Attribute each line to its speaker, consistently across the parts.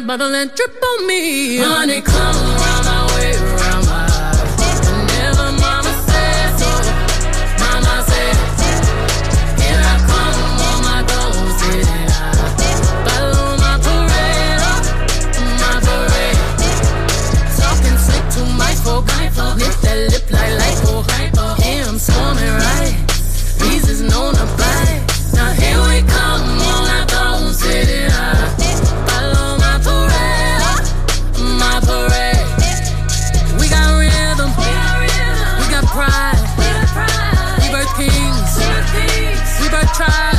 Speaker 1: that bottle and drip on me. Honey, come around my way, my. Whenever mama says so, mama I come my parade, oh, my parade. Slick to my that lip like I'm swarming right. Reasons known to bite. Now here we come.
Speaker 2: time.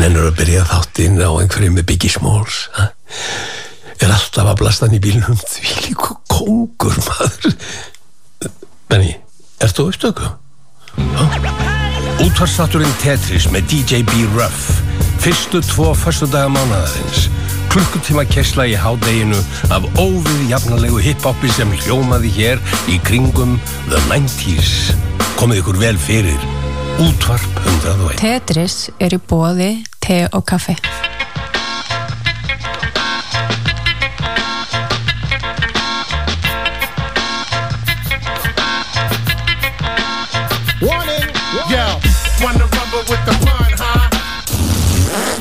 Speaker 2: nennur að byrja þáttinn á einhverju með Biggie Smalls ha? er alltaf að blasta hann í bílunum því líka kongur maður. Benny, ert þú uppstöku?
Speaker 3: Útvarstátturinn Tetris með DJ B. Ruff. Fyrstu tvo fyrstu dagamánadaðins klukkutíma kessla í hádeginu af óvið jafnalegu hip-hopi sem hljómaði hér í kringum The 90's komið ykkur vel fyrir. Útvarp 101
Speaker 4: Tetris er í bóði té og
Speaker 5: kaffe.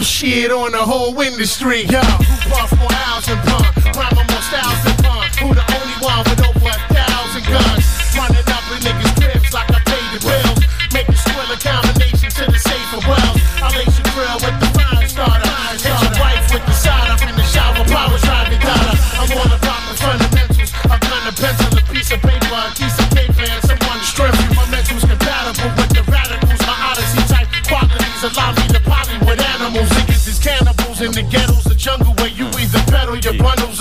Speaker 5: shit on the whole industry. Yo, who bought more hours and pun? Rhyming more styles than pun. Who the only one with over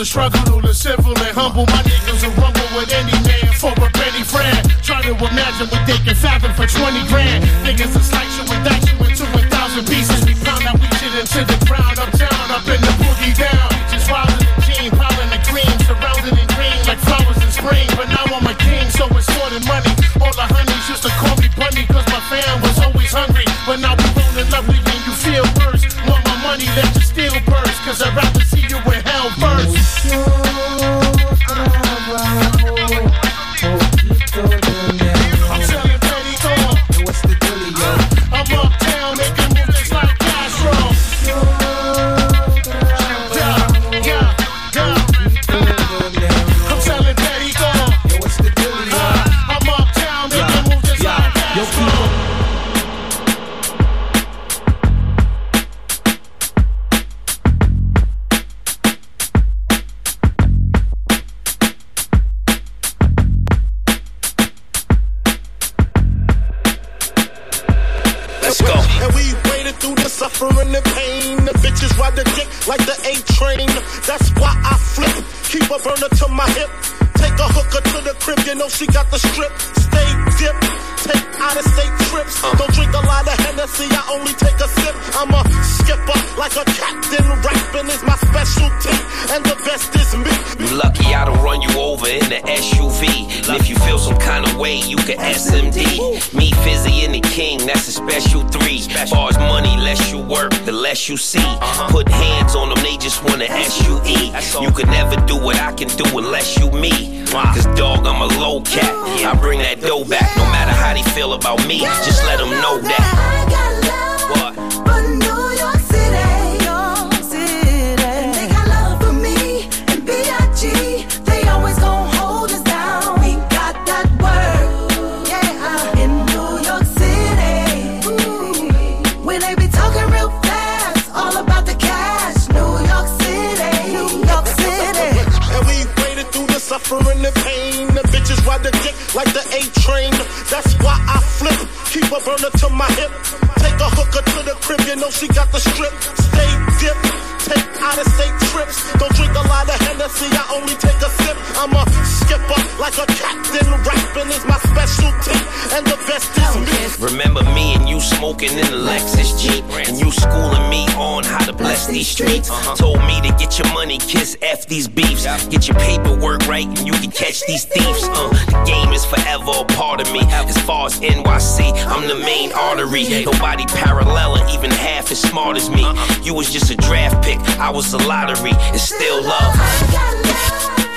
Speaker 5: struggle to civil and humble. My niggas will rumble with any man for a penny friend. try to imagine what they can fathom for 20 grand. Niggas you
Speaker 6: know she got the strip. Stay dip, take out of state trips. Uh. Don't drink a lot of Hennessy, I only take a sip. I'm a skipper like a captain. Rapping is my specialty, and the best is me.
Speaker 7: You lucky I don't run you over in the SUV. And if you feel some kind of way, you can SMD. Me, Fizzy, and the King, that's a special three. Far as money, less you work, the less you see. Uh-huh. Put hands on them, they just wanna SUE. You can never do what I can do unless you me. Cause dog, I'm a low cat. I bring that dough back no matter how they feel about me. Just let them know that.
Speaker 8: I got love
Speaker 7: What?
Speaker 8: The
Speaker 6: dick like the A train. That's why I flip. Keep a burner to my hip. Take a hooker to the crib, you know she got the strip. Stay dip, take out of state trips. Don't drink a lot of Hennessy, I only take a sip. I'm a skipper like a captain. Rapping is my specialty, and the best is me.
Speaker 7: Remember me and you smoking in the Lexus Jeep. And you schooling me on how to bless these streets. Told me to get your money, kiss F these beefs. Get your paperwork right and you can catch these thieves. Uh, the game is forever a part of me. As far as NYC, I'm the main artery. Nobody parallel even half as smart as me. You was just a draft pick, I was a lottery. It's still love.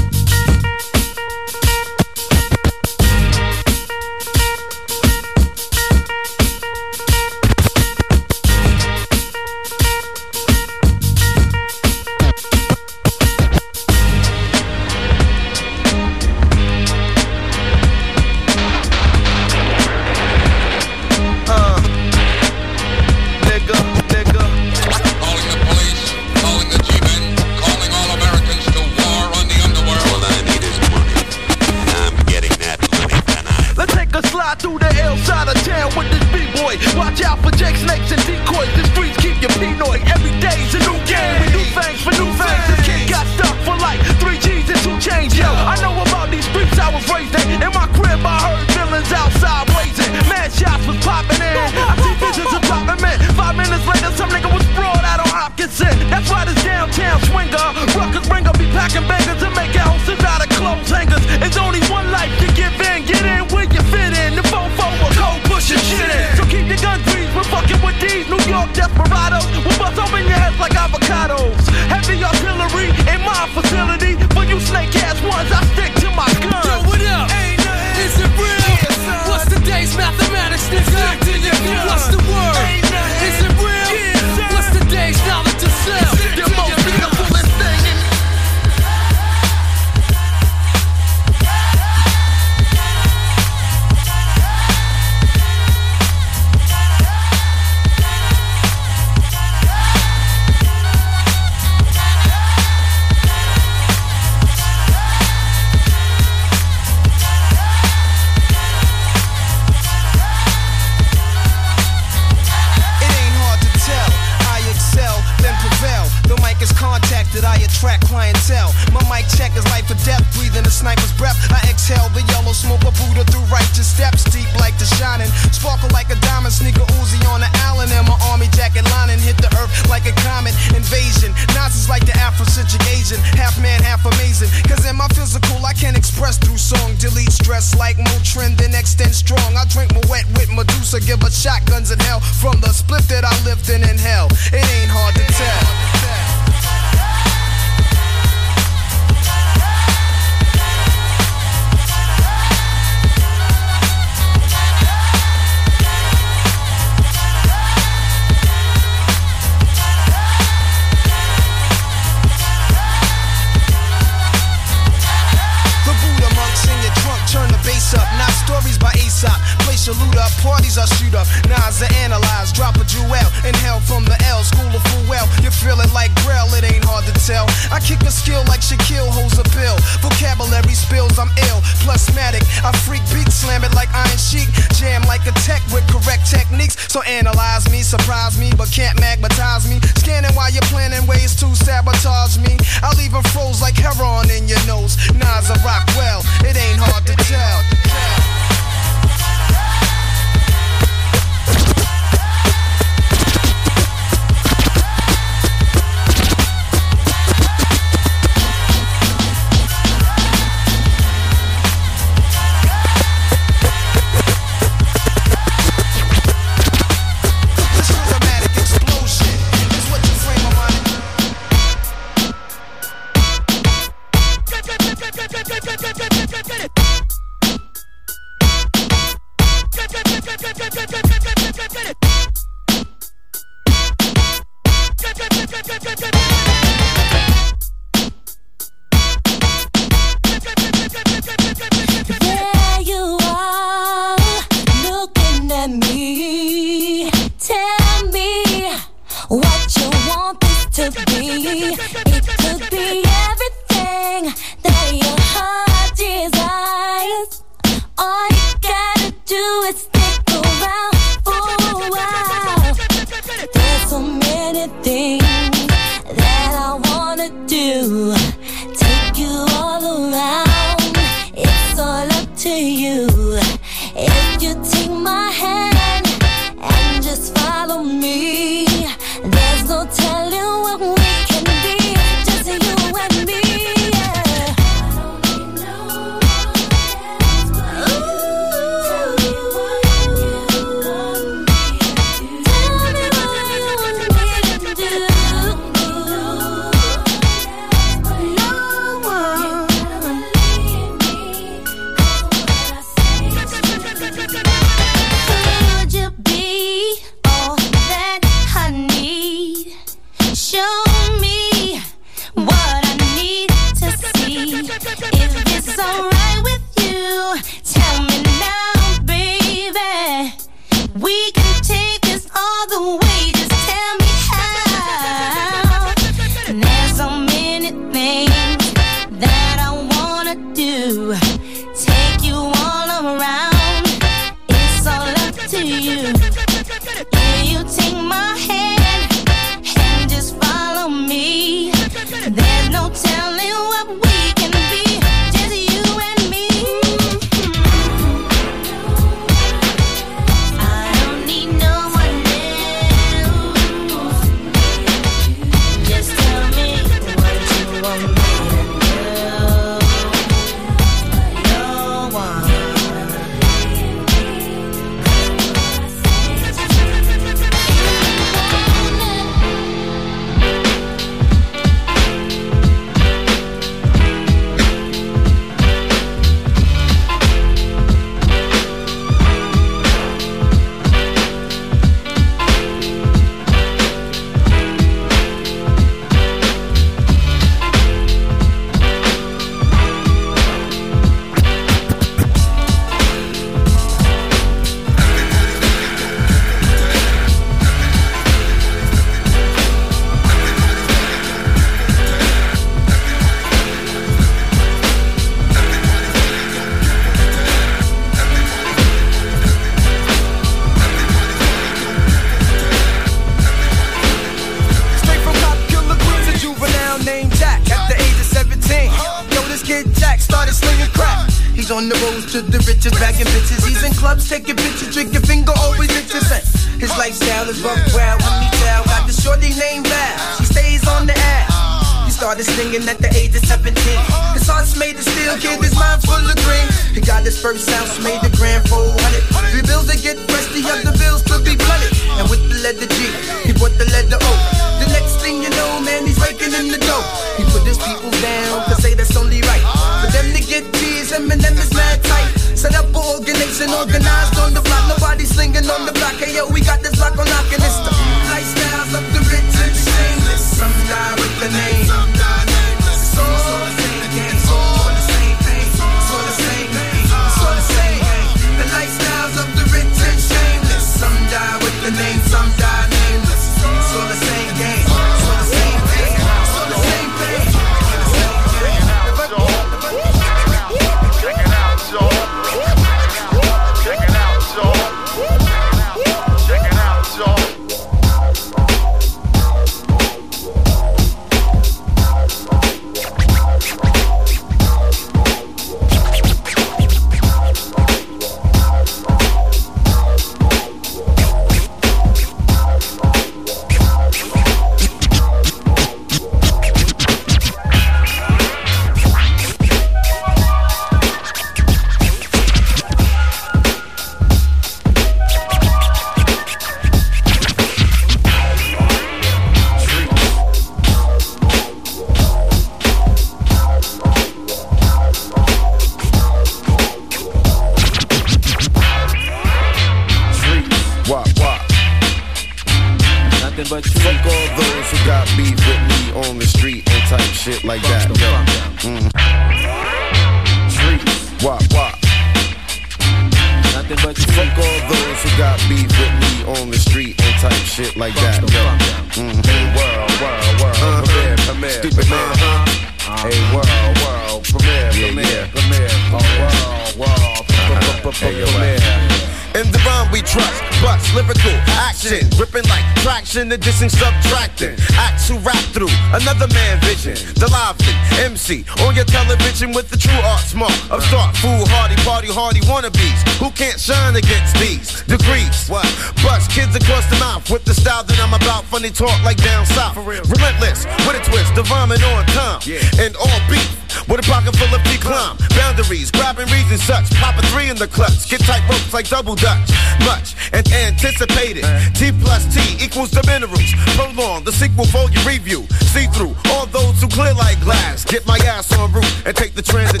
Speaker 9: Talk like down south. Relentless, with a twist, divine vomit on time. Yeah. And all beef. With a pocket full of decline, boundaries, grabbing reads and such. Pop a three in the clutch, get tight ropes like double dutch. Much and anticipated. T plus T equals the minerals. Prolong the sequel for your review. See through all those who clear like glass. Get my ass on route and take the transit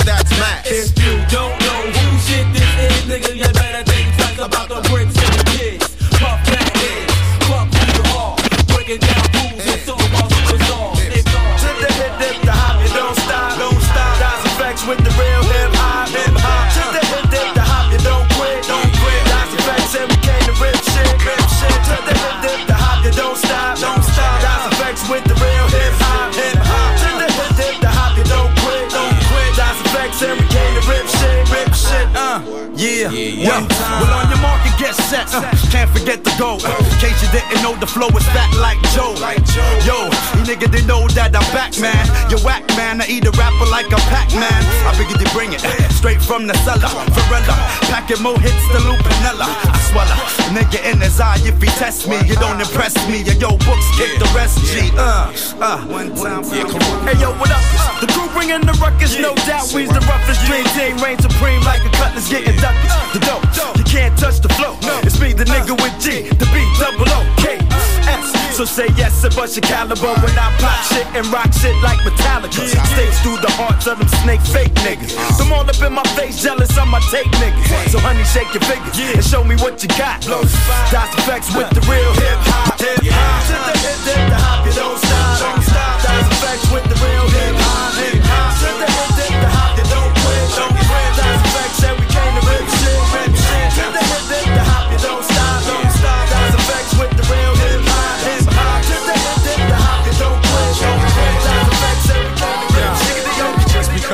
Speaker 10: go. In case you didn't know, the flow is fat like Joe. Yo, you nigga didn't know that I'm back, man. You whack, man. I eat a rapper like a Pac-Man. I figured you bring it straight from the cellar. Varela, packing more hits than Lupinella. I swallow, nigga in his eye if he test me. You don't impress me. Yo, yo books kick the rest. G, uh, uh. One time, yeah, come on. Hey, yo, what up? The crew bringing the ruckus, no doubt. We's the roughest dream team, reign supreme like a cutlass getting ducked. The dope, you can't touch the flow. It's me, the nigga with G, the B double O K S. So say yes to bust your caliber when I pop shit and rock shit like Metallica. Stays through the hearts of them snake fake niggas. Them all up in my face, jealous on my tape niggas. So honey, shake your fingers and show me what you got. Dots effects with the real hip hop. Hip hop. The hip, the hop, you don't stop. Don't stop. Dots effects with the real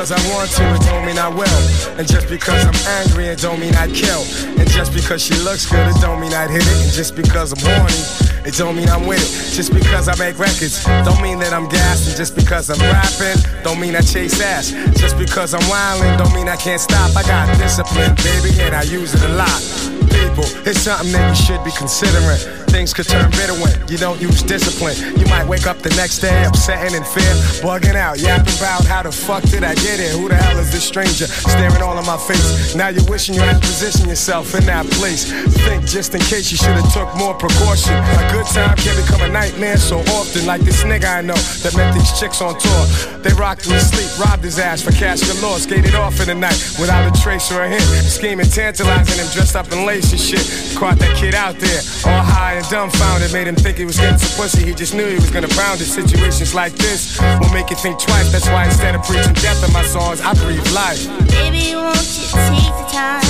Speaker 11: because I want to, it don't mean I will. And just because I'm angry, it don't mean I kill. And just because she looks good, it don't mean I hit it. And just because I'm horny, it don't mean I'm with it. Just because I make records, don't mean that I'm gassing. Just because I'm rapping, don't mean I chase ass. Just because I'm wildin', don't mean I can't stop. I got discipline, baby, and I use it a lot. People, it's something that you should be considering. Things could turn bitter when you don't use discipline. You might wake up the next day upsetting and fear, bugging out, yapping about how the fuck did I get here? Who the hell is this stranger staring all in my face? Now you're wishing you had positioned yourself in that place. Think just in case you should have took more precaution. A good time can become a nightmare so often, like this nigga I know that met these chicks on tour. They rocked him to sleep, robbed his ass for cash galore, skated off in the night without a trace or a hint. Scheming, tantalizing him, dressed up in lace shit. Caught that kid out there, all high and dumbfounded, made him think he was getting some pussy. He just knew he was gonna pound it. Situations like this will make you think twice. That's why instead of preaching death in my songs, I breathe life.
Speaker 12: Baby, won't you take the time?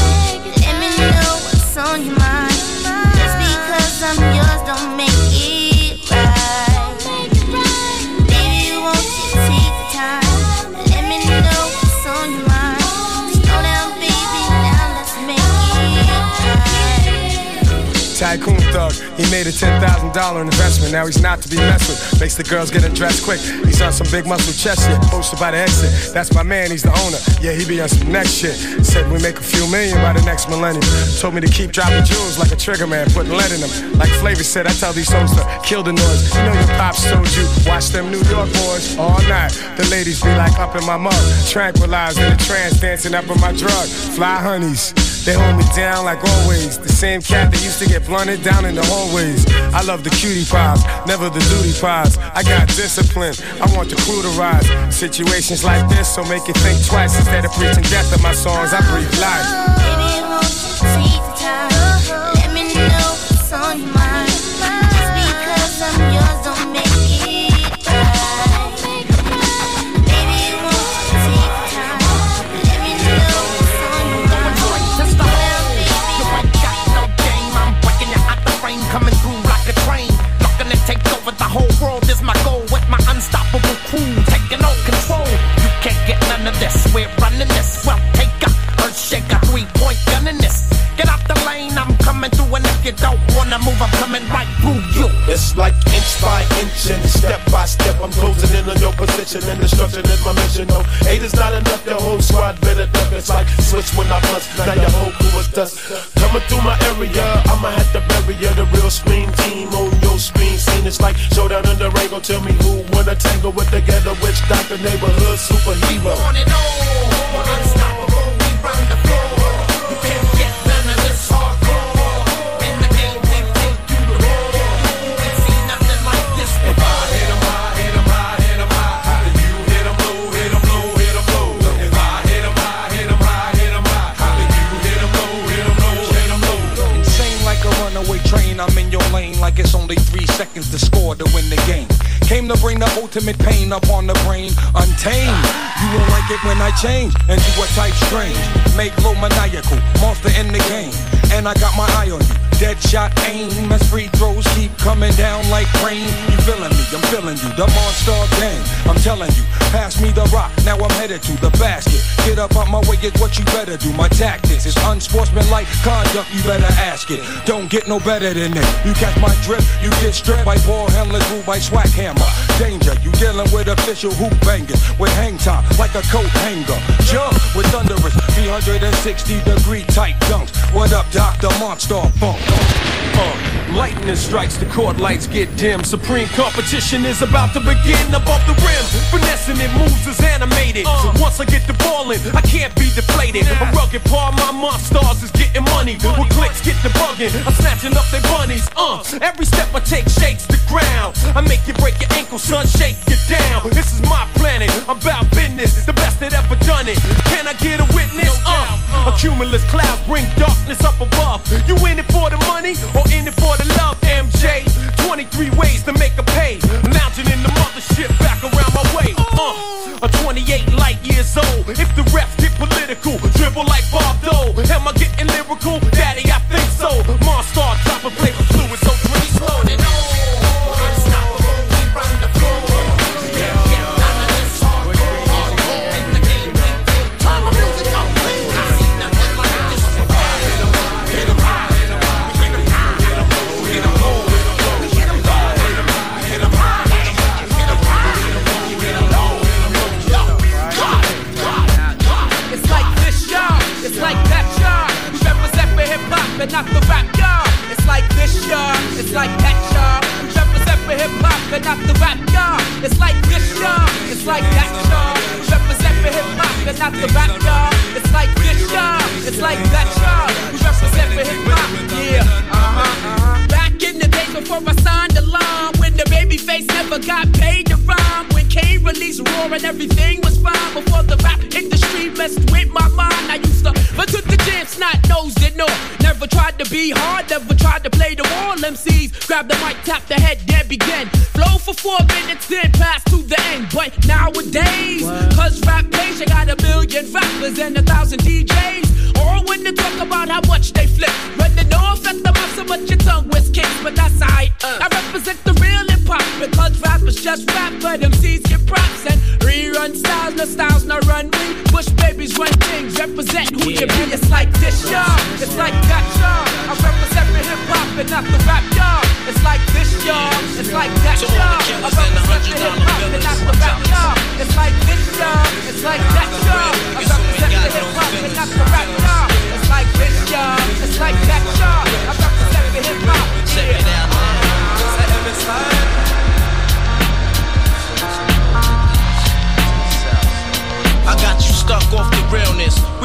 Speaker 12: Let me know what's on your mind. Just because I'm yours
Speaker 11: thug, he made a $10,000 investment. Now he's not to be messed with. Makes the girls get undressed quick. He's on some big muscle chest shit, posted by the exit. That's my man, he's the owner. Yeah, he be on some next shit. Said we make a few million by the next millennium. Told me to keep dropping jewels like a trigger man, putting lead in them. Like Flavor said, I tell these songs to kill the noise. You know your pops told you, watch them New York boys all night. The ladies be like up in my mug, tranquilized in the trance, dancing up in my drug. Fly honeys. They hold me down like always. The same cat that used to get blunted down in the hallways. I love the cutie pies, never the duty pies. I got discipline, I want the crew to rise. Situations like this, so make you think twice. Instead of preaching death in my songs, I breathe life.
Speaker 13: Taking all control, you can't get none of this. We're running this. Well, you don't wanna move, I'm coming right through you.
Speaker 14: It's like inch by inch and step by step. I'm closing in on your position and destruction is my mission. No, eight is not enough. The whole squad better duck. It's like switch when I bust. Now your whole crew is dust. Coming through my area, I'ma have to bury you. The real screen team on your screen scene. It's like showdown in the. Tell me who wanna tangle with the ghetto witch doctor neighborhood superhero.
Speaker 13: On and on, unstoppable, we
Speaker 15: train, I'm in your lane like it's only three seconds to score to win the game. Came to bring the ultimate pain upon the brain, untamed. You won't like it when I change and do a type strange. Make low maniacal, monster in the game. And I got my eye on you. Dead shot aim as free throws keep coming down like rain. You feeling me? I'm feeling you. The monster gang. I'm telling you, pass me the rock. Now I'm headed to the basket. Get up out my way is what you better do. My tactics is unsportsmanlike conduct. You better ask it. Don't get no better than this. You catch my drift, you get stripped by ball handlers, ruled by swag hammer. Danger, you dealing with official hoop bangers with hang time like a coat hanger. Jump with thunderous 360 degree tight dunks. What up, Dr. Monster Funk?
Speaker 16: Uh, lightning strikes, the court lights get dim. Supreme competition is about to begin above the rim. Finessing it moves is animated. So once I get the ball in, I can't be deflated. A rugged part, my monsters is getting money. With clicks, get the bugging. I'm snatching up their bunnies. Uh, every step I take shakes the ground. I make you break your ankle, son, shake you down. This is my planet. I'm about business, the best that ever done it. Can I get a witness? Uh, a cumulus cloud bring darkness up above. You in it for the money or in it for the love, MJ? 23 ways to make a pay. Lounging in the mothership back around my way. Uh, a 28 light years old. If the refs get political, dribble like Bob Dole. Am I getting lyrical? Daddy, I think so. Monster, drop a play just like that, y'all. I'm represent for hip hop and not the rap, y'all. It's like this, y'all. It's like that, y'all. I'm represent for hip hop and not
Speaker 17: the rap, y'all. It's like this, y'all. It's like that, y'all. I'm represent for hip hop, yeah. Uh huh. Back in the day before I signed the line, when the baby face never got paid to rhyme, when K released Roar and everything was fine before the rap industry messed with my to the gym, snot nosed it no. Never tried to be hard, never tried to play the wall. MCs grab the mic, tap the head, then begin. Flow for four minutes, then pass to the end. But nowadays, cause rap you got a million rappers and a thousand DJs. All when they talk about how much they flip. Your tongue kicked. But that's alright. Uh. I represent the real hip hop because rappers just rap, but MCs get props and rerun styles. No styles, no run. Bush Babees run things, represent who you be. It's like this, y'all. It's like that, y'all. I represent the hip hop and not the rap, y'all. It's like this, y'all. It's like that, y'all. I represent the hip hop and not the rap, y'all. It's like this, y'all. It's like that, y'all. I represent the hip hop and not the rap, y'all. It's like this, y'all. It's like that, y'all.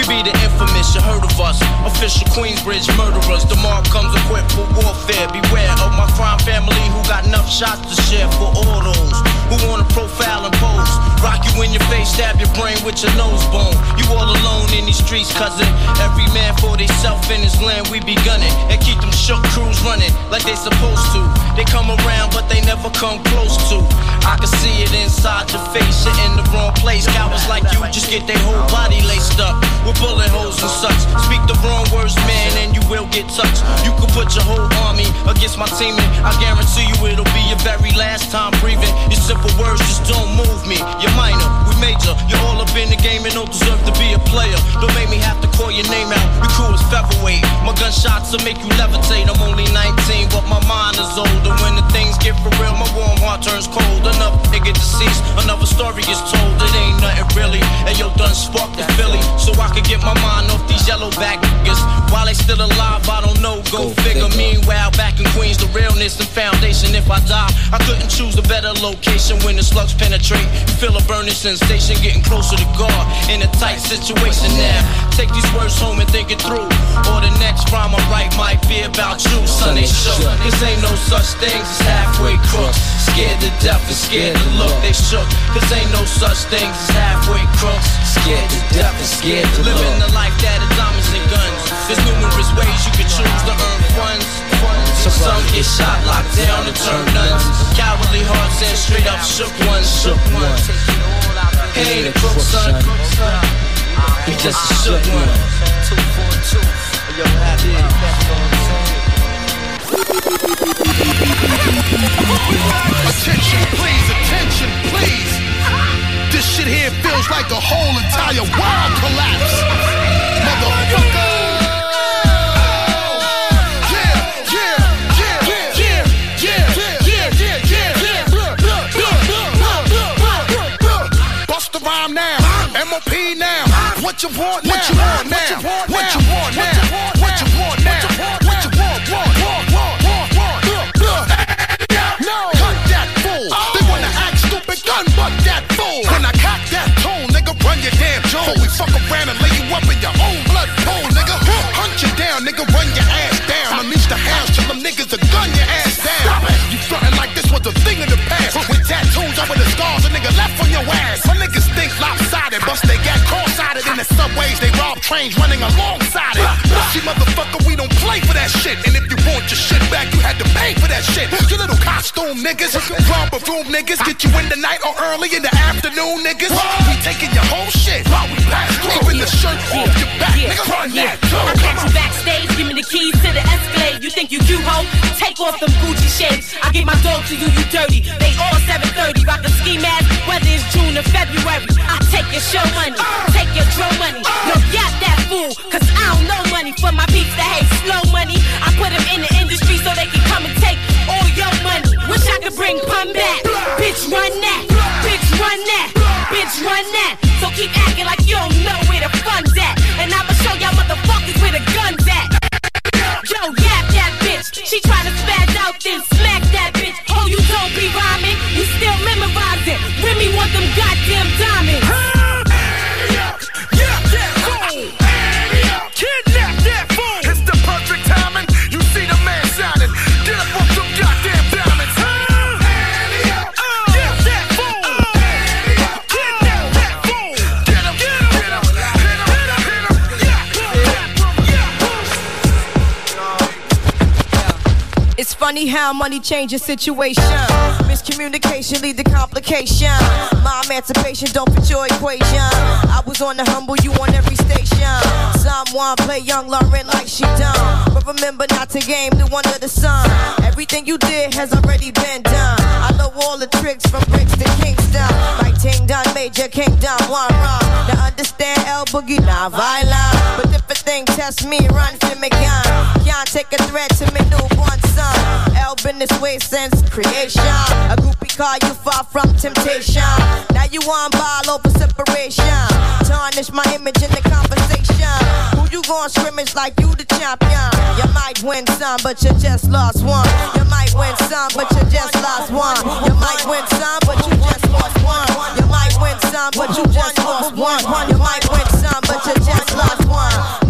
Speaker 18: We be the infamous, you heard of us. Official Queensbridge murderers. Mobb comes equipped for warfare. Beware of my crime family who got enough shots to share for all those who wanna profile and pose. Rock you in your face, stab your brain with your nose bone. You all alone in these streets, cousin. Every man for theyself in his land, we be gunning. And keep them shook crews running like they supposed to. They come around, but they never come close to. I can see it inside your face, you're in the wrong place. Cowards like you just get their whole body laced up with bullet holes and such. Speak the wrong words, man, and you will get touched. You can put your whole army against my team, and I guarantee you it'll be your very last time breathing. Your simple words just don't move me. You're minor, we major. You're all up in the game and don't deserve to be a player. Don't make me have to call your name out. Your crew is featherweight. My gunshots will make you levitate. I'm only 19, but my mind is older. When the things get for real, my warm heart turns cold. Another nigga deceased, another story is told. It ain't nothing really. And yo, done sparked the Philly, so I could get my mind off these yellow back niggas. While they still alive, I don't know. Go, figure. Meanwhile, back in Queens, the realness and foundation. If I die, I couldn't choose a better location when the slugs penetrate. Feel a burning sensation, getting closer to God in a tight situation now. Take these words home and think it through. Or the next rhyme I write might be about you, son. They shook. Cause ain't no such things as halfway crooks. Scared to death and scared to look. They shook. Cause ain't no such things as halfway crooks. Scared to death and scared to look. Living the life that is diamonds and guns. There's numerous ways you can choose to earn funds. So some get shot, locked down, and turn nuns. Cowardly hearts and straight up shook ones, shook ones. He ain't a crook, son. He just a shook one. Two, four, two. Yo, happy.
Speaker 6: Attention, please, attention, please. This shit here feels like the whole entire world collapse. Motherfucker. What you want now? What you want now? What you want now? What you want now? What you want? Want? Want? Want? Want? Want? Look, look. No. Cut that fool. They wanna act stupid, gun butt that fool. When I cock that tone, nigga, run your damn jaw. We fuck around and lay you up in your own blood pool, nigga. Hunt you down, nigga, run your ass down. Unleash the house till them niggas are gun your ass down. You frontin' like this was a thing of the past. With tattoos over the scars, a nigga left on your ass. My niggas lopsided, bust they got cross-sided in the subways. They rob trains running alongside it. Pussy motherfucker, we don't play for that shit. And if you want your shit back, you had to pay for that shit. You little costume niggas, romper room niggas, get you in the night or early in the afternoon niggas. We taking your whole shit. Even the shirt off your back, nigga. Run that
Speaker 19: I catch you backstage, give me the keys to the Escalade. You think you cute, ho? Take off them Gucci shades. I get my dog to you, you dirty. They all 730, rock a ski mask, whether it's June or February. Your show money, take your drum money. No, got that fool, cause I don't know money for my peeps that hate slow money. I put them in the industry so they can come and take all your money. Wish I could bring pun back. Bitch, run that. Bitch, run that. Bitch, run that. So keep acting like you don't know where the fun's at. And I'ma show y'all motherfuckers where the gun's at. Yo, yap that bitch. She tryna spaz out, then smack that bitch. Oh, you don't be rhyming, you still memorizing. Remy want them goddamn diamonds.
Speaker 20: Funny how money changes situation. Miscommunication lead to complication. My emancipation don't fit your equation. I was on the humble, you on every station. Someone play young Lauryn like she done. But remember not to game the one of the sun. Everything you did has already been done. I know all the tricks from bricks to Kingston. Like Ting Done, Major Kingdom, one run. Now understand L Boogie, not violent. Thing test me, run to me gun. Can't take a threat to me newborn son. L been this way since creation. A groupie call you far from temptation. Now you on ball over separation. Tarnish my image in the conversation. Who you gon' scrimmage like you the champion? You might win some, but you just lost one. You might win some, but you just lost one. You might win some, but you just lost one. You might win some, but you just lost one. You might win some, but you just lost one.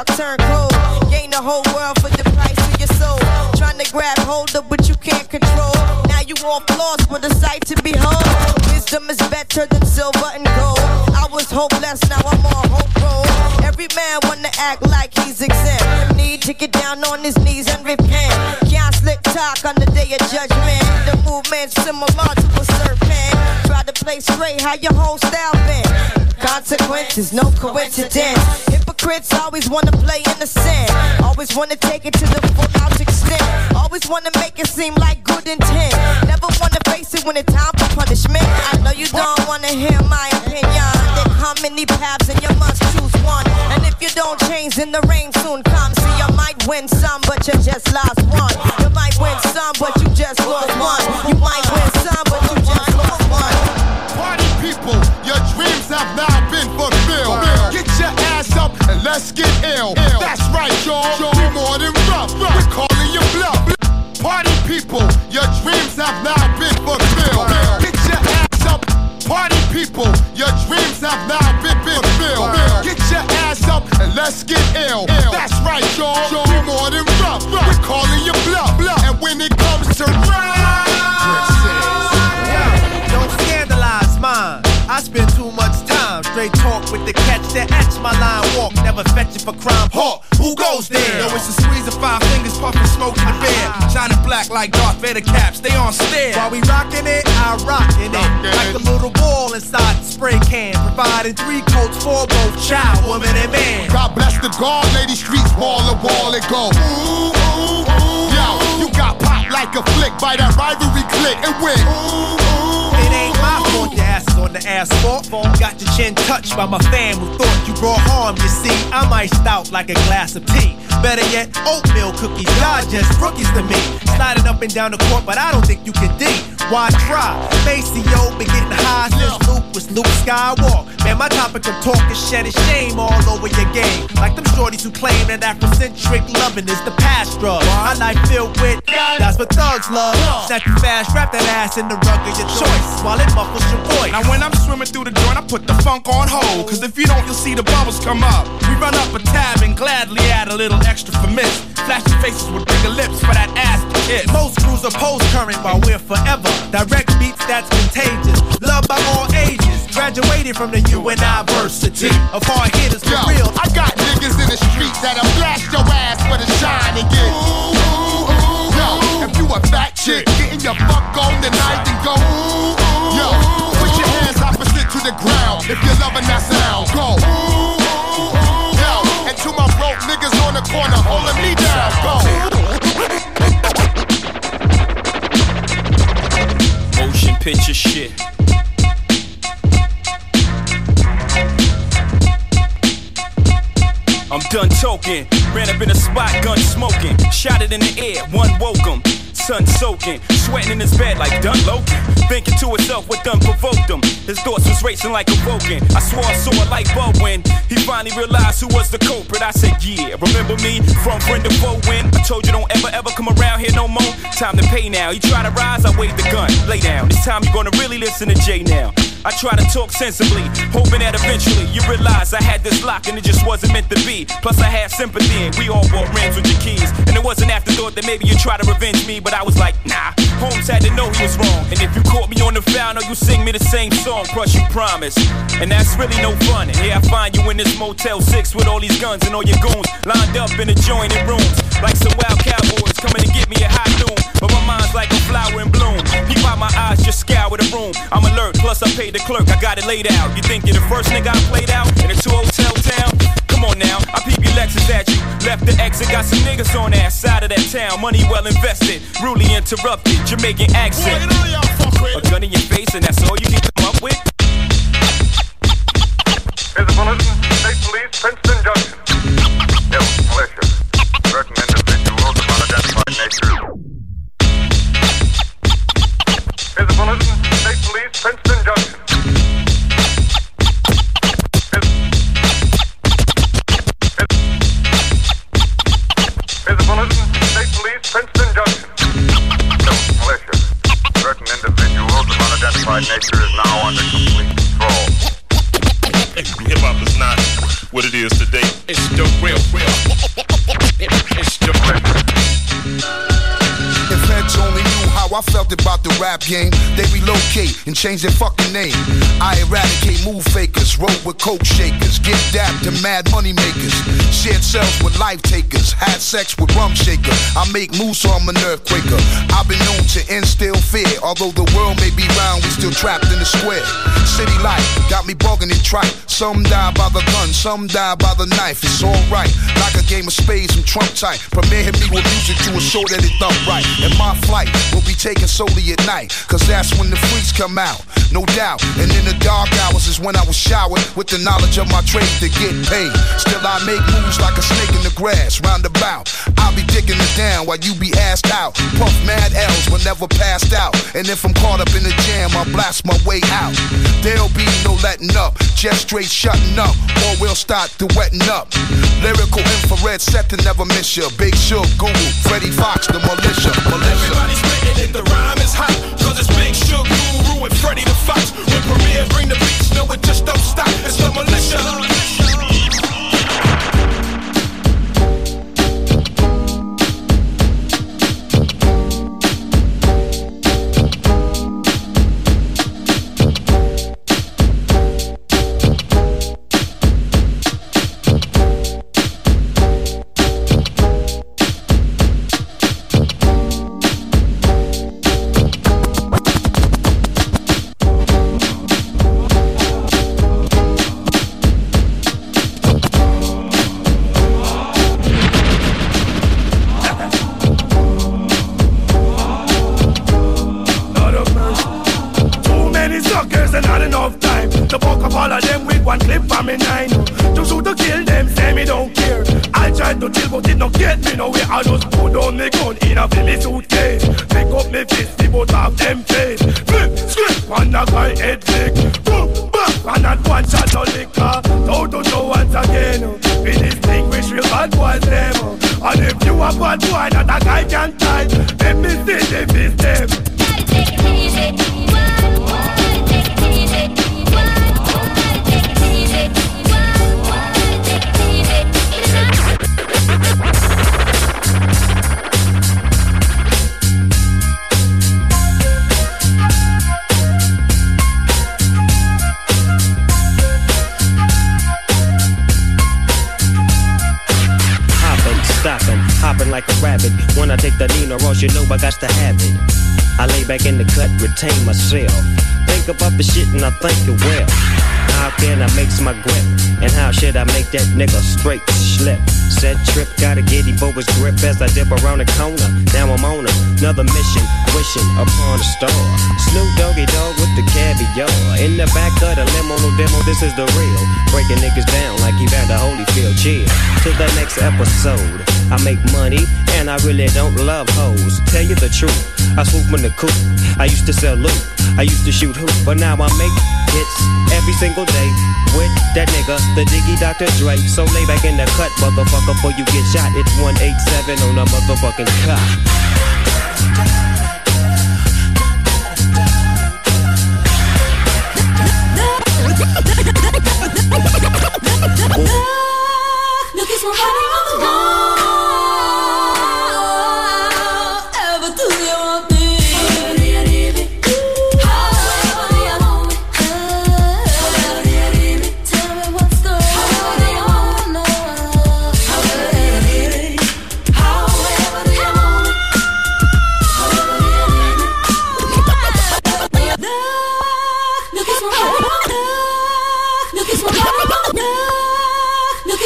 Speaker 20: Talk turn cold? Gain the whole world for the price of your soul. Trying to grab hold of, but you can't control. Now you off lost with a sight to behold. Wisdom is better than silver and gold. I was hopeless, now I'm on hope roll. Every man wanna act like he's exempt. Need to get down on his knees and repent. Can't slick talk on the day of judgment. The movement's similar to a serpent. Play straight, how your whole style been. Consequences, no coincidence. Hypocrites always wanna play innocent. Always wanna take it to the full out extent. Always wanna make it seem like good intent. Never wanna face it when it's time for punishment. I know you don't wanna hear my opinion. There come many paths and you must choose one. And if you don't change, then the rain soon comes. See, you might win some, but you just lost one. You might win some, but
Speaker 21: let's get ill. That's right, y'all. We more than rough. We're calling you bluff. Party people, your dreams have not been fulfilled. Get your ass up. Party people, your dreams have now been fulfilled. Get your ass up and let's get ill. That's right, y'all. We more than rough. We're calling you bluff. And when it comes to
Speaker 22: Don't scandalize mine. I spend too much time straight talk with the catch that etch my line walk. Never fetch it for crime. Hawk, who goes there?
Speaker 23: Yo, it's a squeeze of five fingers, puffing smoke in the bed. Shining black like Darth Vader caps, they on stare.
Speaker 22: While we rockin' it, I rockin' it. Like a little ball inside the spray can. Providing three coats for both child, woman, and man.
Speaker 21: God bless the guard, lady streets wall to wall and go. Ooh, ooh, ooh. Yo, you got popped like a flick by that rivalry click and win.
Speaker 22: It on the asphalt. Got your chin touched by my fam who thought you brought harm. You see, I'm iced out like a glass of tea. Better yet, oatmeal cookies. Y'all just rookies to me. Sliding up and down the court, but I don't think you can D. Why try? Maceo been getting high since Luke was Luke Skywalk. Man, my topic of talk is shedding shame all over your game. Like them shorties who claim that Afrocentric loving is the past drug. My life filled with that's what thugs love. Snatch you fast, wrap that ass in the rug of your choice while it muffles your voice.
Speaker 23: Now when I'm swimming through the joint, I put the funk on hold. Cause if you don't, you'll see the bubbles come up. We run up a tab and gladly add a little extra for miss. Flashing faces with bigger lips for that ass to kiss.
Speaker 22: Most crews are post current while we're forever. Direct beats that's contagious. Loved by all ages. Graduated from the university of hard hitters for
Speaker 21: Yo,
Speaker 22: real.
Speaker 21: I got niggas in the street that'll blast your ass for the shine again. Yo, if you a fat chick, getting your fuck on tonight and go. If you're loving that sound. Go. Yo, and to my broke niggas on the corner holding me down. Go.
Speaker 24: Motion picture shit. I'm done talking. Ran up in a spot, gun smoking. Shot it in the air, one woke him. Sun soaking, sweating in his bed like done Logan. Thinking to himself what done provoked him. His thoughts was racing like a Vulcan. I swore I saw a light bulb when he finally realized who was the culprit. I said, Yeah, remember me from friend to foe when I told you don't ever ever come around here no more. Time to pay now. You try to rise, I wave the gun. Lay down. This time you're gonna really listen to Jay now. I try to talk sensibly, hoping that eventually you realize I had this lock and it just wasn't meant to be. Plus, I had sympathy, and we all bought rims with your keys. And it was an afterthought that maybe you try to revenge me, but I was like, nah. Holmes had to know he was wrong. And if you caught me on the foul, no, you sing me the same song, plus you promise. And that's really no fun. And here I find you in this Motel 6 with all these guns and all your goons lined up in adjoining rooms. Like some wild cowboys coming to get me a high noon. But my mind's like a flower in bloom. Peep out my eyes, just scour the room. I'm alert, plus I paid the clerk, I got it laid out. You think you're the first nigga I played out in a two oh hotel town? Come on now, I peep your Lexus at you. Left the exit, got some niggas on that side of that town. Money well invested, rudely interrupted, Jamaican accent. A gun in your face, and that's all you can come up with?
Speaker 25: Here's a bulletin. State Police, Princeton Junction.
Speaker 21: Rap game, they relocate and change their fucking name. I eradicate move fakers, roll with coke shakers, get dapped to mad money makers. Shared cells with life takers, had sex with rum shaker. I make moves so I'm an earthquaker. I've been known to instill fear, although the world may be round, we still trapped in the square. City life got me bugging and trite. Some die by the gun, some die by the knife. It's alright, like a game of spades, I'm Trump tight. Premier hit me with music to ensure that it thump right. And my flight will be taken solely at night, cause that's when the freaks come out, no doubt. And in the dark hours is when I was showered with the knowledge of my trade to get paid. Still, I make moves like a snake in the grass, roundabout. I'll be digging it down while you be assed out. Puff mad L's but never passed out. And if I'm caught up in the jam, I blast my way out. There'll be no letting up, just straight shutting up, or we'll start to wetting up. Lyrical infrared set to never miss ya. Big Shook, Guru, Freddie Fox, the militia, militia.
Speaker 26: It, the rhyme is hot. Cause it's Big Shook, Guru, and Freddy the Fox. When Premier bring the beats, no, it just don't stop. It's the militia.
Speaker 27: But it not get me nowhere. I just put down me gun in a Billy suitcase. Pick up me fist, the both of them face. Flip, script, on the guy head flick. Boom, back, and not one shot no liquor. Toe to toe once again. We distinguish real bad boys them. And if you a bad boy, not a guy can tie. Let me see the fist them.
Speaker 28: Hopping, stopping, like a rabbit. When I take the Nina Ross, you know I got to have it. I lay back in the cut, retain myself. Think about the shit and I think it well. How can I mix my grip? And how should I make that nigga straight slip? Said trip, get him for his grip as I dip around the corner. Now I'm on another mission, wishing upon a star. Snoop Doggy Dogg with the caviar. In the back of the limo, no demo, this is the real. Breaking niggas down like Evander Holyfield. Chill to the next episode. I make money, and I really don't love hoes. Tell you the truth, I swoop in the coop. I used to sell loot, I used to shoot hoop, but now I make hits every single day with that nigga, the diggy Dr. Dre. So lay back in the cut, motherfucker, before you get shot. It's 187 on a motherfucking cop.
Speaker 29: Look, it's my.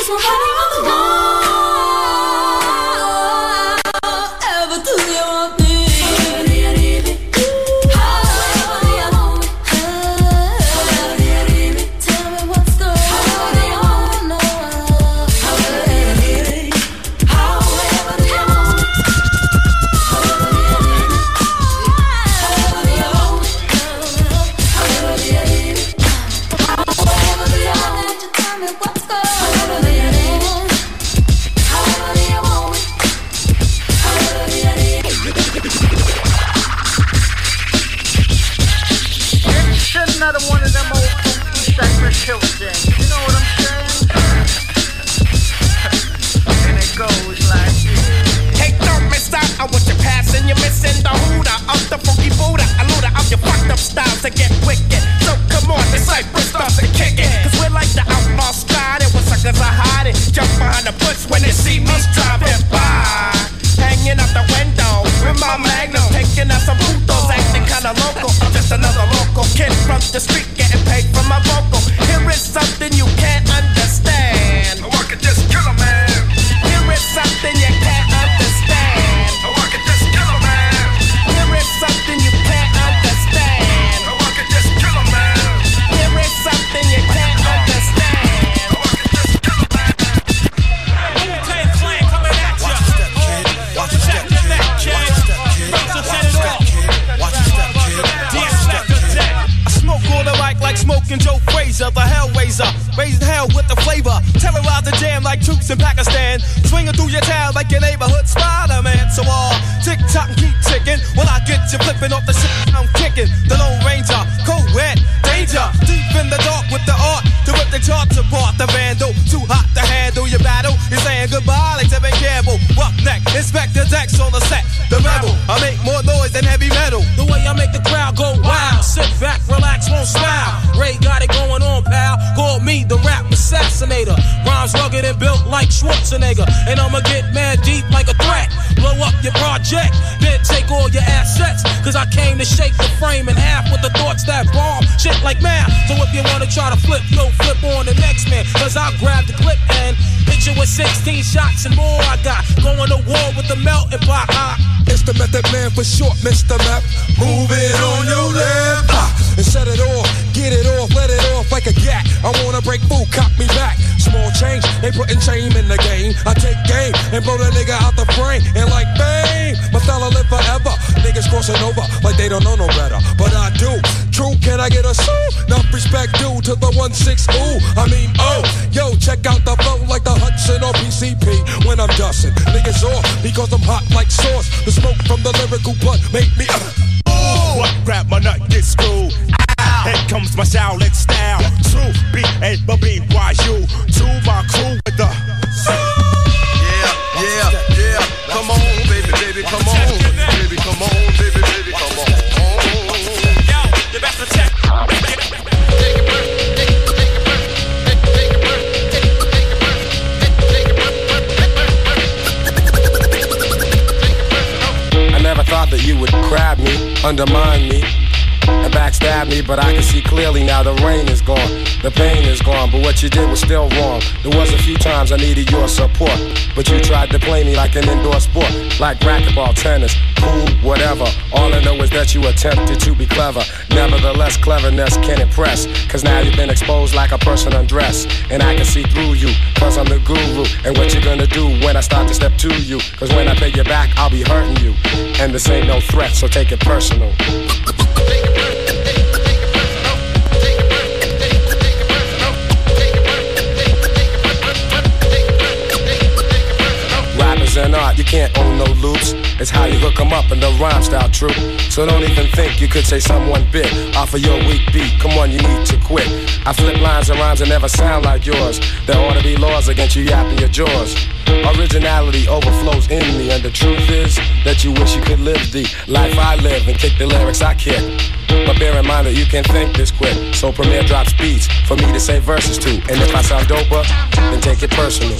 Speaker 30: we're running on the
Speaker 1: line. Assassinator. Rhymes rugged and built like Schwarzenegger. And I'ma get mad deep like a threat. Blow up your project, then take all your assets. Cause I came to shake the frame in half with the thoughts that bomb. Shit like math. So if you wanna try to flip, yo, flip on the next man. Cause I'll grab the clip and hit you with 16 shots and more. I got going to war with the melting pot. I,
Speaker 16: It's the method man for short, Mr. Map. Move it on your left. Ah, and set it off, get it off, let it off like a gat. I wanna break food, cop me back. Small change, they putting shame in the game. I take game and blow the nigga out the frame. And like bang, my fella live forever. Niggas crossing over like they don't know no better. But I do. True, can I get a sue? Enough respect due to the 1-6 ooh. I mean, oh, yo, check out the flow like the Hudson or PCP when I'm dusting. Niggas off because I'm hot like sauce. The smoke from the lyrical blood make me. Uh,
Speaker 30: What grab my nut get screwed? Here comes my Shaolin style. True B A B B Y U. To my crew with the.
Speaker 26: Yeah, yeah, yeah. Come on, baby, baby, come on. Baby, come on, baby, baby, come on.
Speaker 1: yo, you better check.
Speaker 11: I never thought that you would grab me, undermine me, and backstab me, but I can see clearly now the rain is gone, the pain is gone, but what you did was still wrong. There was a few times I needed your support, but you tried to play me like an indoor sport, like racquetball, tennis, pool, whatever. All I know is that you attempted to be clever. Nevertheless, cleverness can impress, cause now you've been exposed like a person undressed, and I can see through you, cause I'm the guru, and what you gonna do when I start to step to you, cause when I pay you back, I'll be hurting you, and this ain't no threat, so take it personal. Rappers and art, you can't own no loops. It's how you hook 'em up and the rhyme style true. So don't even think you could say someone bit off of your weak beat. Come on, you need to quit. I flip lines and rhymes that never sound like yours. There ought to be laws against you yapping your jaws. Originality overflows in me, and the truth is that you wish you could live the life I live and kick the lyrics I kick. But bear in mind that you can't think this quick. So Premier drops beats for me to say verses to. And if I sound doper, then take it personal.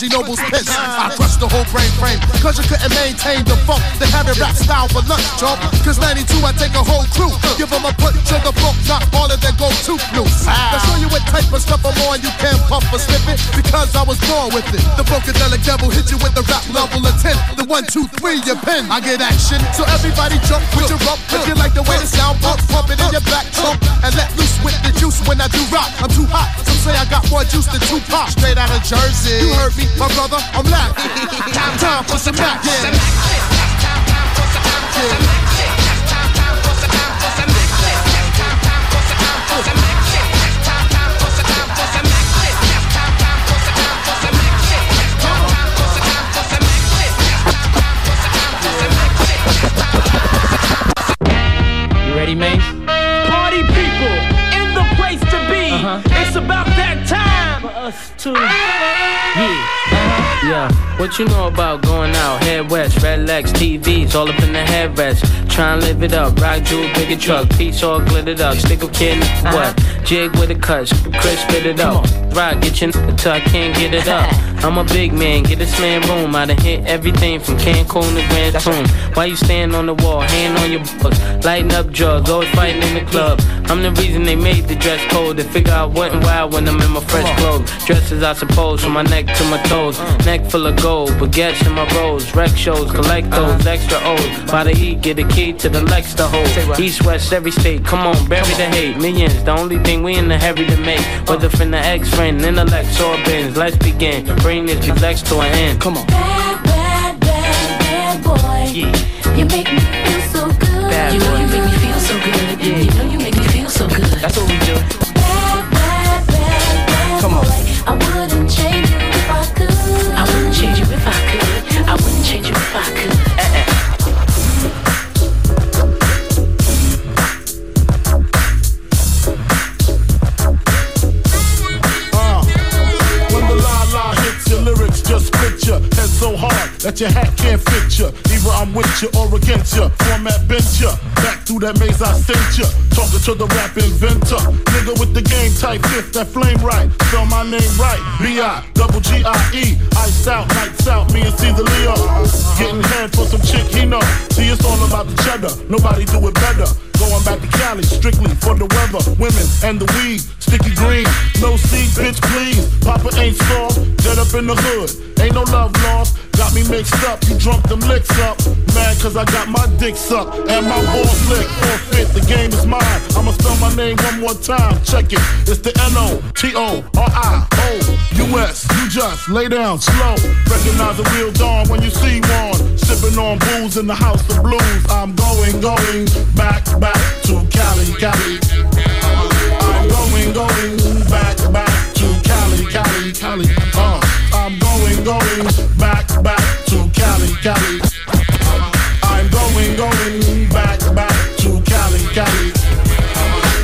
Speaker 6: Reggie Noble's. I crushed the whole brain frame. Cause you couldn't maintain the funk. They have it rap style for lunch, chump. Cause 92, I take a whole crew. Give them a punch to the book, not all of their go to blues. I'll show you what type of stuff I'm on. You can't puff or slip it because I was born with it. The Funkadelic devil hit you with the rap level of 10. The one, two, three, your pen. I get action. So everybody jump with your rump. If you like the way the sound pump, pump it in your back trunk. And let loose with the juice when I do rock. I'm too hot. Some say I got more juice than two Tupac. Straight out of Jersey. You heard me, my brother. I'm laughing. time, time for some back. Yeah.
Speaker 31: You what you know about going out? Head west, red legs, TVs, all up in the headrest. Try and live it up, rock jewel, bigger truck, piece all glittered up. Stick a kid, what? Jig with a cut, Chris spit it up. Rock, get your n- till I can't get it up. I'm a big man, get this man room. I done hit everything from Cancun to Grand Tune. Why you stand on the wall, hand on your books, lighting up drugs, always fighting in the club. I'm the reason they made the dress code. They figure out what and why when I'm in my fresh clothes. Dresses, I suppose, from my neck to my toes. Mm. Neck full of gold, baguettes in my rolls. Rec shows, collect uh-huh. those extra O's. By the E, get a key to the Lex to hold. East, west, every state. Come on, bury the hate. Millions, the only thing we in the heavy to make. Whether uh. from the ex friend, intellect, or bins. Let's begin. Bring this deflex to an end. Come on.
Speaker 1: Bad, bad
Speaker 31: bad,
Speaker 1: bad
Speaker 31: boy.
Speaker 1: You make me feel so good. Bad boy.
Speaker 31: That's what we do.
Speaker 1: Bad, bad, bad, bad
Speaker 31: Come on.
Speaker 1: boy. I wouldn't change you if I could. I wouldn't change you if I could. I wouldn't change you if I could.
Speaker 6: Uh, when the la la hits your lyrics, just picture head so hard that your hat can't fit you. Either I'm with you or against you. Format bent you. Back through that maze I sent ya. Talking to the rap inventor. Nigga with the game type fifth, that flame right. Spell my name right. B-I, double G-I-E. Iced out, nights out, me and Caesar Leo. Getting head for some chick he know. See, it's all about the cheddar. Nobody do it better. Going back to Cali, strictly for the weather, women, and the weed. Sticky green, no seed, bitch, please. Papa ain't soft, dead up in the hood. Ain't no love lost, got me mixed up. You drunk them licks up. Mad cause I got my dick sucked and my balls licked. Forfeit, the game is mine. I'ma spell my name one more time. Check it, it's the N O T O R I O U S. You just lay down slow. Recognize a real dawn when you see one. Sipping on booze in the house of blues. I'm going, going back, back to Cali, Cali. I'm going, going back, back to Cali, Cali, Cali. Uh, I'm going, going back, back to Cali, Cali. I'm going, back, back to Cali, Cali.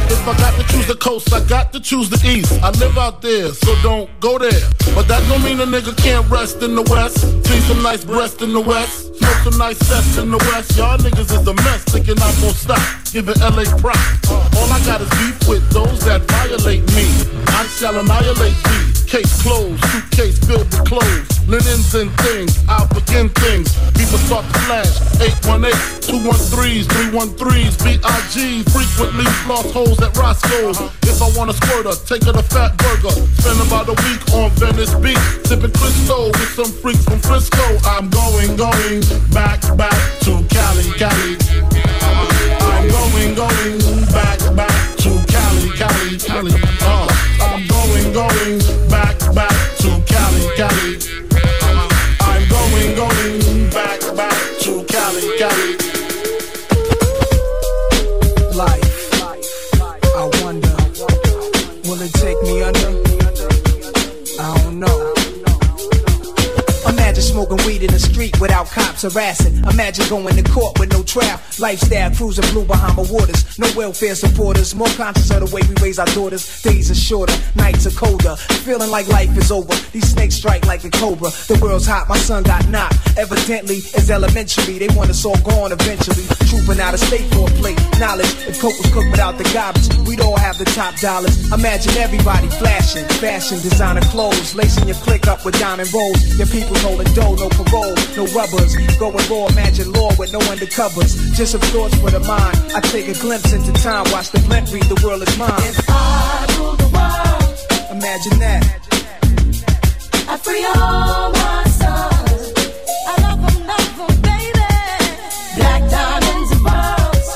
Speaker 6: If I got to choose the coast, I got to choose the east. I live out there, so don't go there. But that don't mean a nigga can't rest in the west. See some nice breast in the west. Smoke some nice cess in the west. Y'all niggas is a mess, thinking I'm gonna stop. Give Giving LA props. All I got is beef with those that violate me. I shall annihilate thee. Case closed, suitcase filled with clothes. Linens and things, I'll begin things. People start to flash. 818, 213s, 313s, BIG. Frequently lost holes at Roscoe's. If I want a squirter, take her to Fat Burger. Spend about a week on Venice Beach. Sipping Cristo with some freaks from Frisco. I'm going, going back, back to Cali, Cali. I'm going, going back, back to Cali, Cali, Cali. Uh, I'm going, going
Speaker 32: smoking weed in the street without cops harassing. Imagine going to court with no trial. Lifestyle cruising blue behind Bahama waters. No welfare supporters. More conscious of the way we raise our daughters. Days are shorter, nights are colder. Feeling like life is over. These snakes strike like a cobra. The world's hot, my son got knocked. Evidently, it's elementary. They want us all gone eventually. Trooping out of state for a plate. Knowledge, if coke was cooked without the garbage, we'd all have the top dollars. Imagine everybody flashing. Fashion, designer clothes. Lacing your click up with diamond rolls. Your people holding dough, no parole, no rubbers. Going raw, imagine law with no undercovers. Just some thoughts for the mind. I take a glimpse into time, watch the blimp read the world is mine.
Speaker 1: If I rule the world,
Speaker 32: Imagine that.
Speaker 1: I free all my sons. I love them, love them, baby. Black diamonds and pearls.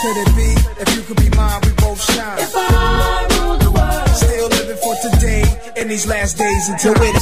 Speaker 32: Could it be if you could be mine, we both shine?
Speaker 1: If I rule the world,
Speaker 32: Still living for today in these last days until be.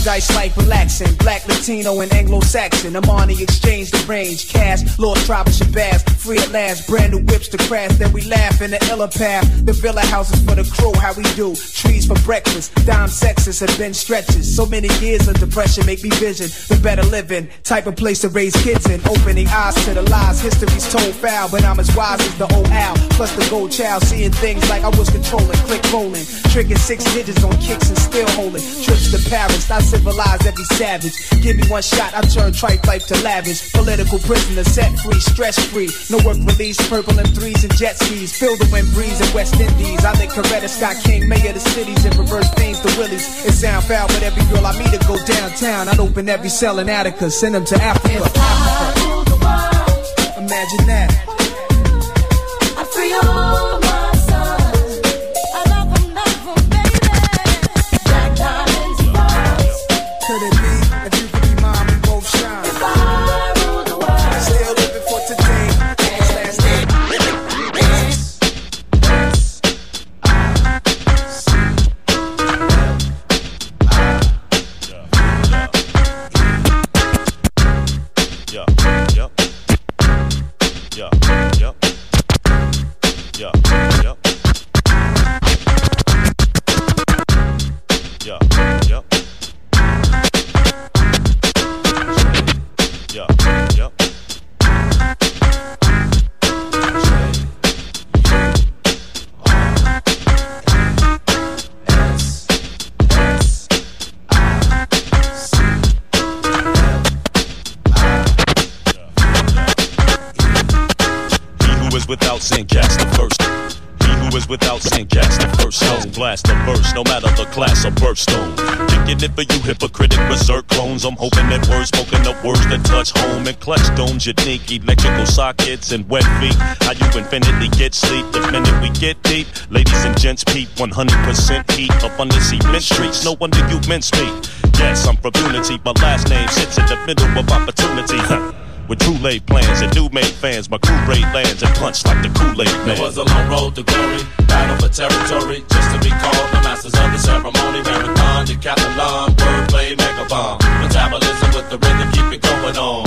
Speaker 32: Paradise life relaxing. Black, Latino, and Anglo Saxon. Amani exchange the range. Cash, Lord Tribal Shabazz. Free at last. Brand new whips to crash. Then we laugh in the illa path. The villa houses for the crew. How we do. Trees for breakfast. Dime sexes have been stretches. So many years of depression make me vision the better living. Type of place to raise kids in. Opening eyes to the lies. History's told foul. But I'm as wise as the old owl. Plus the gold child. Seeing things like I was controlling. Click rolling. Tricking six digits on kicks and still holding. Trips to Paris. I civilize every savage. Give me one shot, I turn tripe life to lavish. Political prisoner, set free, stress free. No work release, purple and threes and jet skis. Feel the wind breeze in West Indies. I think Coretta Scott King, mayor of the cities, and reverse things to Willies. It sound foul, but every girl I meet to go downtown. I'd open every cell in Attica, send them to Africa.
Speaker 1: I rule the world.
Speaker 32: Imagine that.
Speaker 1: I free all
Speaker 33: Is without sin cast the first stone. Blast the verse, no matter the class or birthstone. Kicking it for you hypocritic berserk clones. I'm hoping that words spoken up words that touch home and clutch stones. Unique electrical sockets and wet feet. How you infinitely get sleep the minute we get deep. Ladies and gents, peep 100% heat up on the cement streets. No wonder you mincemeat. Yes, I'm from Unity. My last name sits in the middle of opportunity. With true laid plans and new made fans, my crew raid lands and punch like the Kool-Aid man.
Speaker 34: It was a long road to glory, battle for territory, just to be called the masters of the ceremony. Marathon, decathlon, wordplay, mega bomb. Metabolism with the rhythm, keep it going on.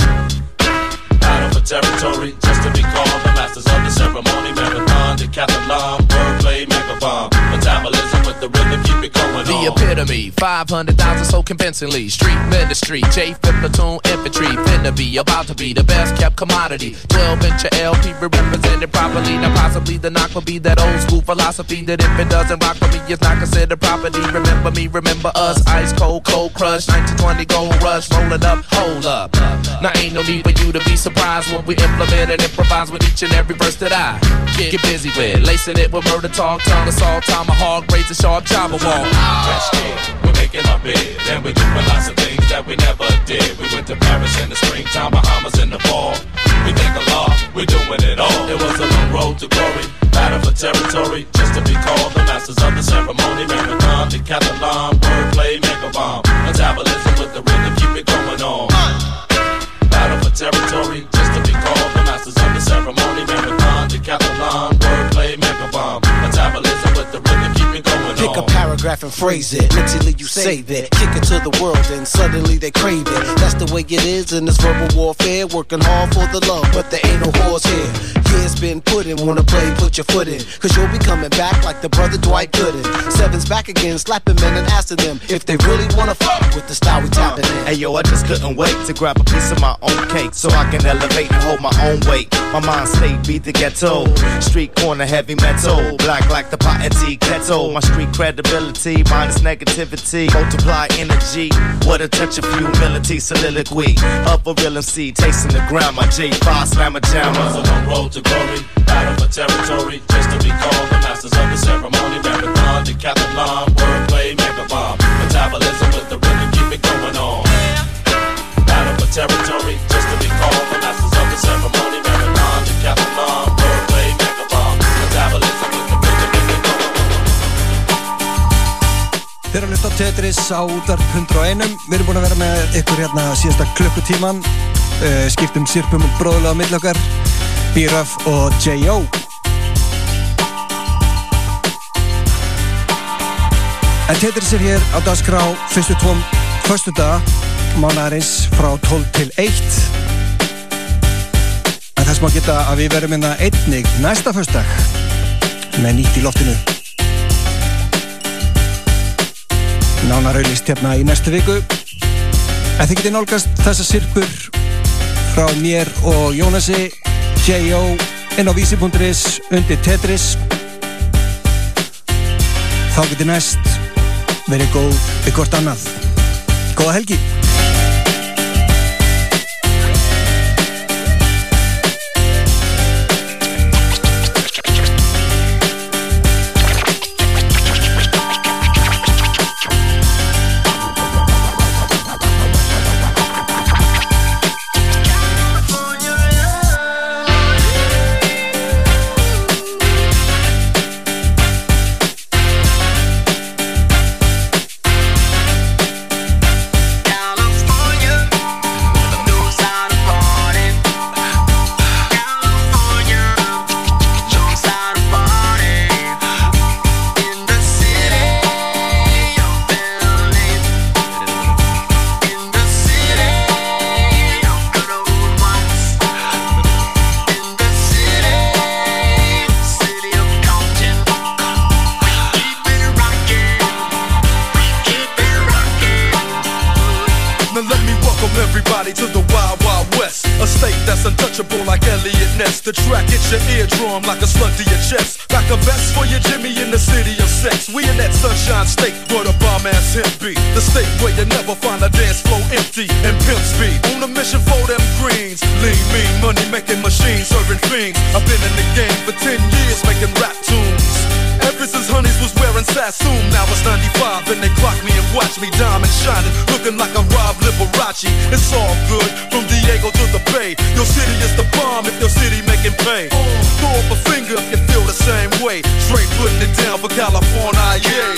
Speaker 34: Battle for territory, just to be called the masters of the ceremony. Marathon, decathlon, wordplay, mega bomb. Metabolism with the rhythm, keep it going.
Speaker 35: The epitome, 500,000 so convincingly. Street ministry, J Flip platoon infantry. Finna be about to be the best kept commodity. 12 inch LP represented properly. Now, possibly the knock will be that old school philosophy that if it doesn't rock for me, it's not considered property. Remember me, remember us. Ice cold, cold crush. 1920 gold rush. Roll it up, hold up. Now, ain't no need for you to be surprised when we implement and improvise with each and every verse that I get, get busy with. Lacing it with murder talk, tongue assault, tomahawk, razor sharp, jabber wall.
Speaker 34: Kid, we're making our bed. Then we doing lots of things that we never did. We went to Paris in the springtime, Bahamas in the fall. We think a lot, we're doing it all. It was a long road to glory, battle for territory, just to be called the masters of the ceremony. Marathon, decathlon, wordplay, mega bomb. Metabolism with the rhythm, keep it going on. Battle for territory, just to be called the masters of the ceremony. Marathon, decathlon, wordplay, mega bomb. Metabolism with the rhythm, keep it going
Speaker 36: Pick a paragraph and phrase it. Mentally you save it. Kick it to the world and suddenly they crave it. That's the way it is in this verbal warfare. Working hard for the love, but there ain't no horse here. Yeah, it's been put in, wanna play, put your foot in. Cause you'll be coming back like the brother Dwight Gooden. Seven's back again, slapping men and asking them if they really wanna fuck with the style we tapping in.
Speaker 37: Hey yo, I just couldn't wait to grab a piece of my own cake so I can elevate and hold my own weight. My mind state beat the ghetto, street corner heavy metal, black like the pot and tea kettle. My street credibility minus negativity, multiply energy. What a touch of humility, soliloquy of a real MC, tasting the ground. My J5 slammer jammer.
Speaker 34: So don't roll to glory, battle for territory, just to be called the masters of the ceremony. Marathon, decathlon, wordplay, mega bomb, metabolism with the rhythm, keep it going on. Battle for territory, just to be called the masters of the ceremony. Marathon, decathlon, wordplay, mega bomb, metabolism with the rhythm, keep it going
Speaker 38: Þeir eru að hlusta á Tetris á útvarp 101 Við erum búin að vera með ykkur hérna síðasta klukkutíman uh, skiptum sirpum og bróðulega á milli okkar B-Ruff og J.O. En Tetris er hér á dagskrá fyrstu tóm förstu daga mánarins frá 12 til 1 En þess má geta að við verum hérna einnig næsta förstak með nýtt í loftinu. Nánar auðlist hérna í næstu viku. En þið getið nálgast þessa sirpur frá mér og Jónasi J.O. inn á vísi.is undir Tetris þá getið næst verið góð við hvort annað Góða helgi
Speaker 26: track hits your eardrum like a slug to your chest. Like a vest for your Jimmy in the city of sex. We in that sunshine state where the bomb ass hemp be. The state where you never find a dance floor empty and pimp speed. On a mission for them greens. Lean, mean, money making machines, serving fiends. I've been in the game for 10 years making rap tunes. Ever since Honeys was wearing Sassoon, now it's 95 and they clock me and watch me diamond shining, looking like a Rob Liberace. It's all good from Diego to the Bay. Your city is the bomb if pay. Throw up a finger if you feel the same way. Straight putting it down for California, yeah.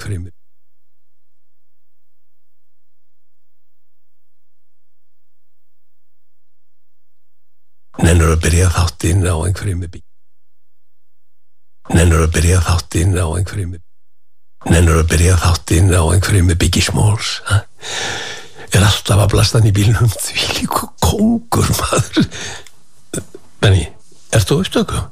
Speaker 26: eigenlijk vreemd.
Speaker 39: Nennur að byrja þáttinn á einhverjum með bí. Nennur að byrja þáttinn á einhverjum með bí. Nennur að byrja þáttinn á einhverjum með byggismórs. Er alltaf að blastan í bílnum því líku kongur, maður. Benni, ert þú auðstöku?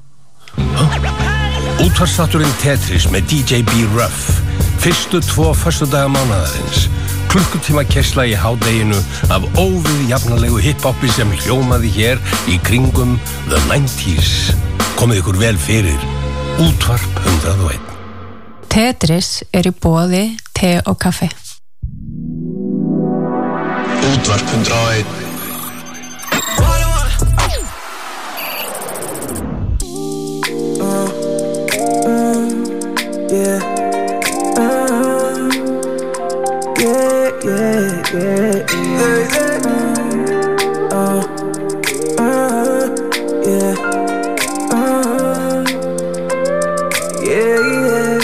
Speaker 39: Há?
Speaker 40: Útvarstátturinn Tetris með DJ B. Ruff. Fyrstu tvo förstu daga mánadarins Klukkutíma kessla í hádeginu af óvið jafnalegu hip-hopi sem hljómaði hér í kringum The 90's Komið ykkur vel fyrir. Útvarp 101
Speaker 41: Tetris er í bóði, te og kaffi.
Speaker 39: Útvarp 101
Speaker 42: Yeah. Yeah, yeah, yeah, yeah. Yeah. Yeah, yeah.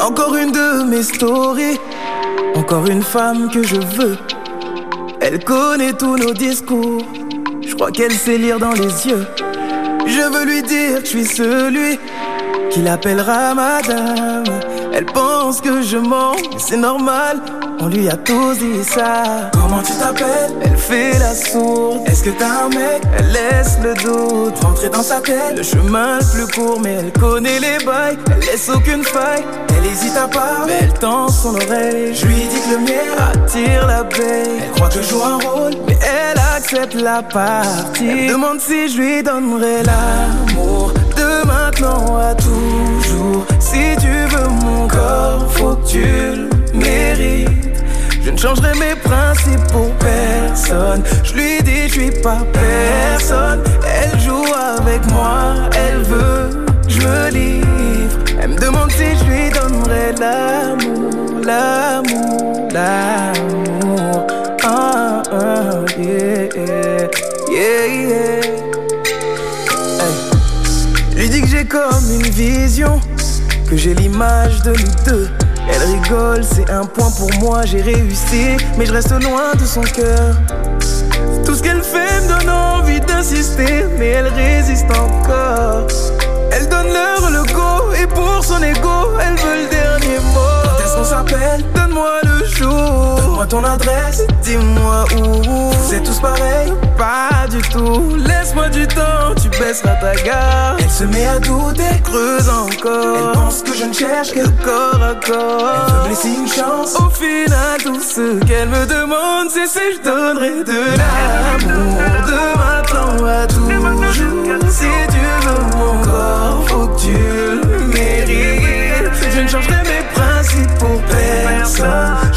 Speaker 42: Encore une de mes stories. Encore une femme que je veux. Elle connaît tous nos discours. Je crois qu'elle sait lire dans les yeux. Je veux lui dire que je suis celui qui l'appellera madame. Elle pense que je mens, mais c'est normal. On lui a tous dit ça. Comment tu t'appelles? Elle fait la sourde. Est-ce que t'as un mec? Elle laisse le doute rentrer dans sa tête. Le chemin le plus court, mais elle connaît les bails. Elle laisse aucune faille. Elle hésite à part, mais elle tend son oreille. Je lui dis que le mien attire l'abeille. Elle croit que je joue un rôle, mais elle accepte la partie. Elle demande si je lui donnerai l'amour maintenant à toujours. Si tu veux mon corps, faut que tu le mérites. Je ne changerai mes principes pour personne. Je lui dis, je suis pas personne. Elle joue avec moi, elle veut, je me livre. Elle me demande si je lui donnerai l'amour, l'amour, l'amour. Ah, ah, yeah, yeah, yeah. Comme une vision, que j'ai l'image de nous deux. Elle rigole, c'est un point pour moi, j'ai réussi, mais je reste loin de son cœur. Tout ce qu'elle fait me donne envie d'insister, mais elle résiste encore. Elle donne l'heure le go, et pour son ego, elle veut le dernier mot. Qu'on s'appelle Donne-moi le jour. Donne-moi ton adresse, dis-moi où. Êtes tous pareils Pas du tout. Laisse-moi du temps, tu baisseras ta garde. Elle se met à douter, creuse encore. Elle pense que je ne cherche que corps à corps. Elle veut me laisser une chance. Au final, tout ce qu'elle me demande, c'est si je donnerai de l'amour. De maintenant à toujours. Si tu veux mon corps, faut que tu le mérites. Je ne changerai principe pour personne.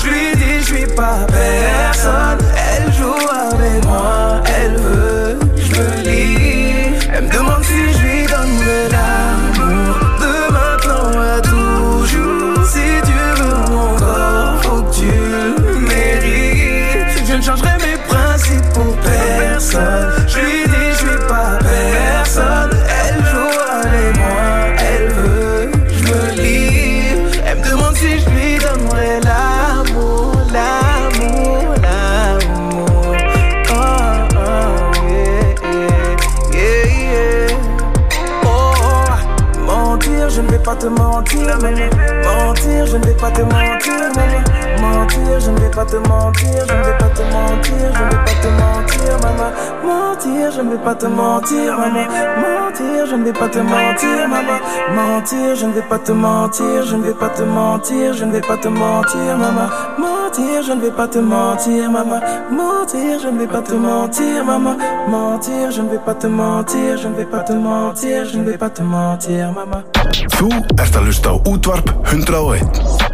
Speaker 42: Pas te mentir, maman. Mentir, je ne vais pas te mentir, je ne vais pas te mentir, je ne vais pas te mentir, maman. Mentir, je ne vais pas te mentir, maman. Mentir, je ne vais pas te mentir, maman. Mentir, je ne vais pas te mentir, je ne vais pas te mentir, je ne vais pas te mentir, maman. Mentir, je ne vais pas te mentir, maman. Mentir, je ne vais pas te mentir, maman. Mentir, je ne vais pas te mentir, je ne vais pas te mentir, je ne vais pas te mentir, maman.
Speaker 40: Þú ert að hlusta á útvarp 101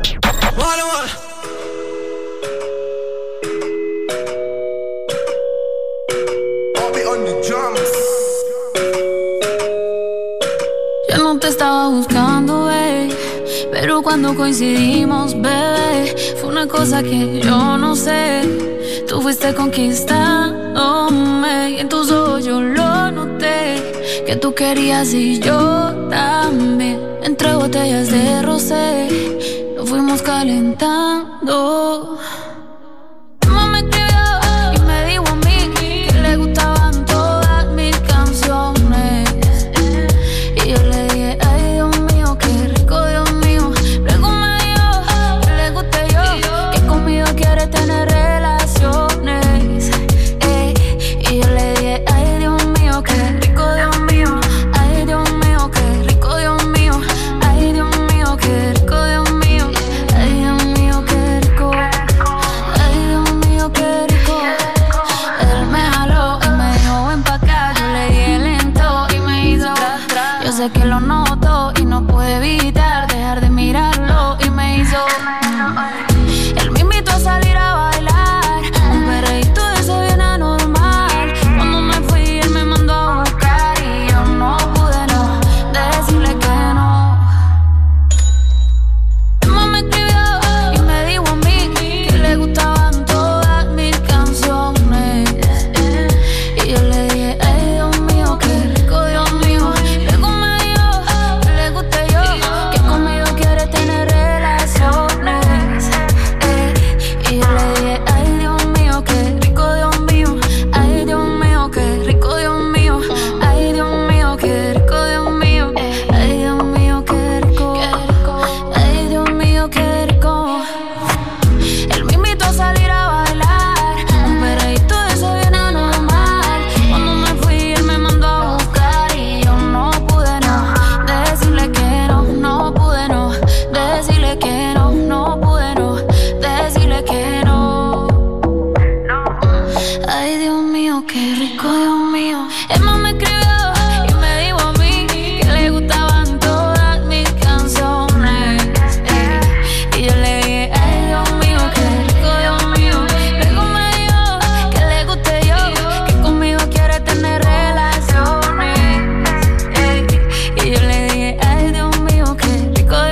Speaker 43: cuando coincidimos, bebé, fue una cosa que yo no sé. Tú fuiste conquistándome y en tus ojos yo lo noté. que tú querías y yo también. Entre botellas de rosé nos fuimos calentando.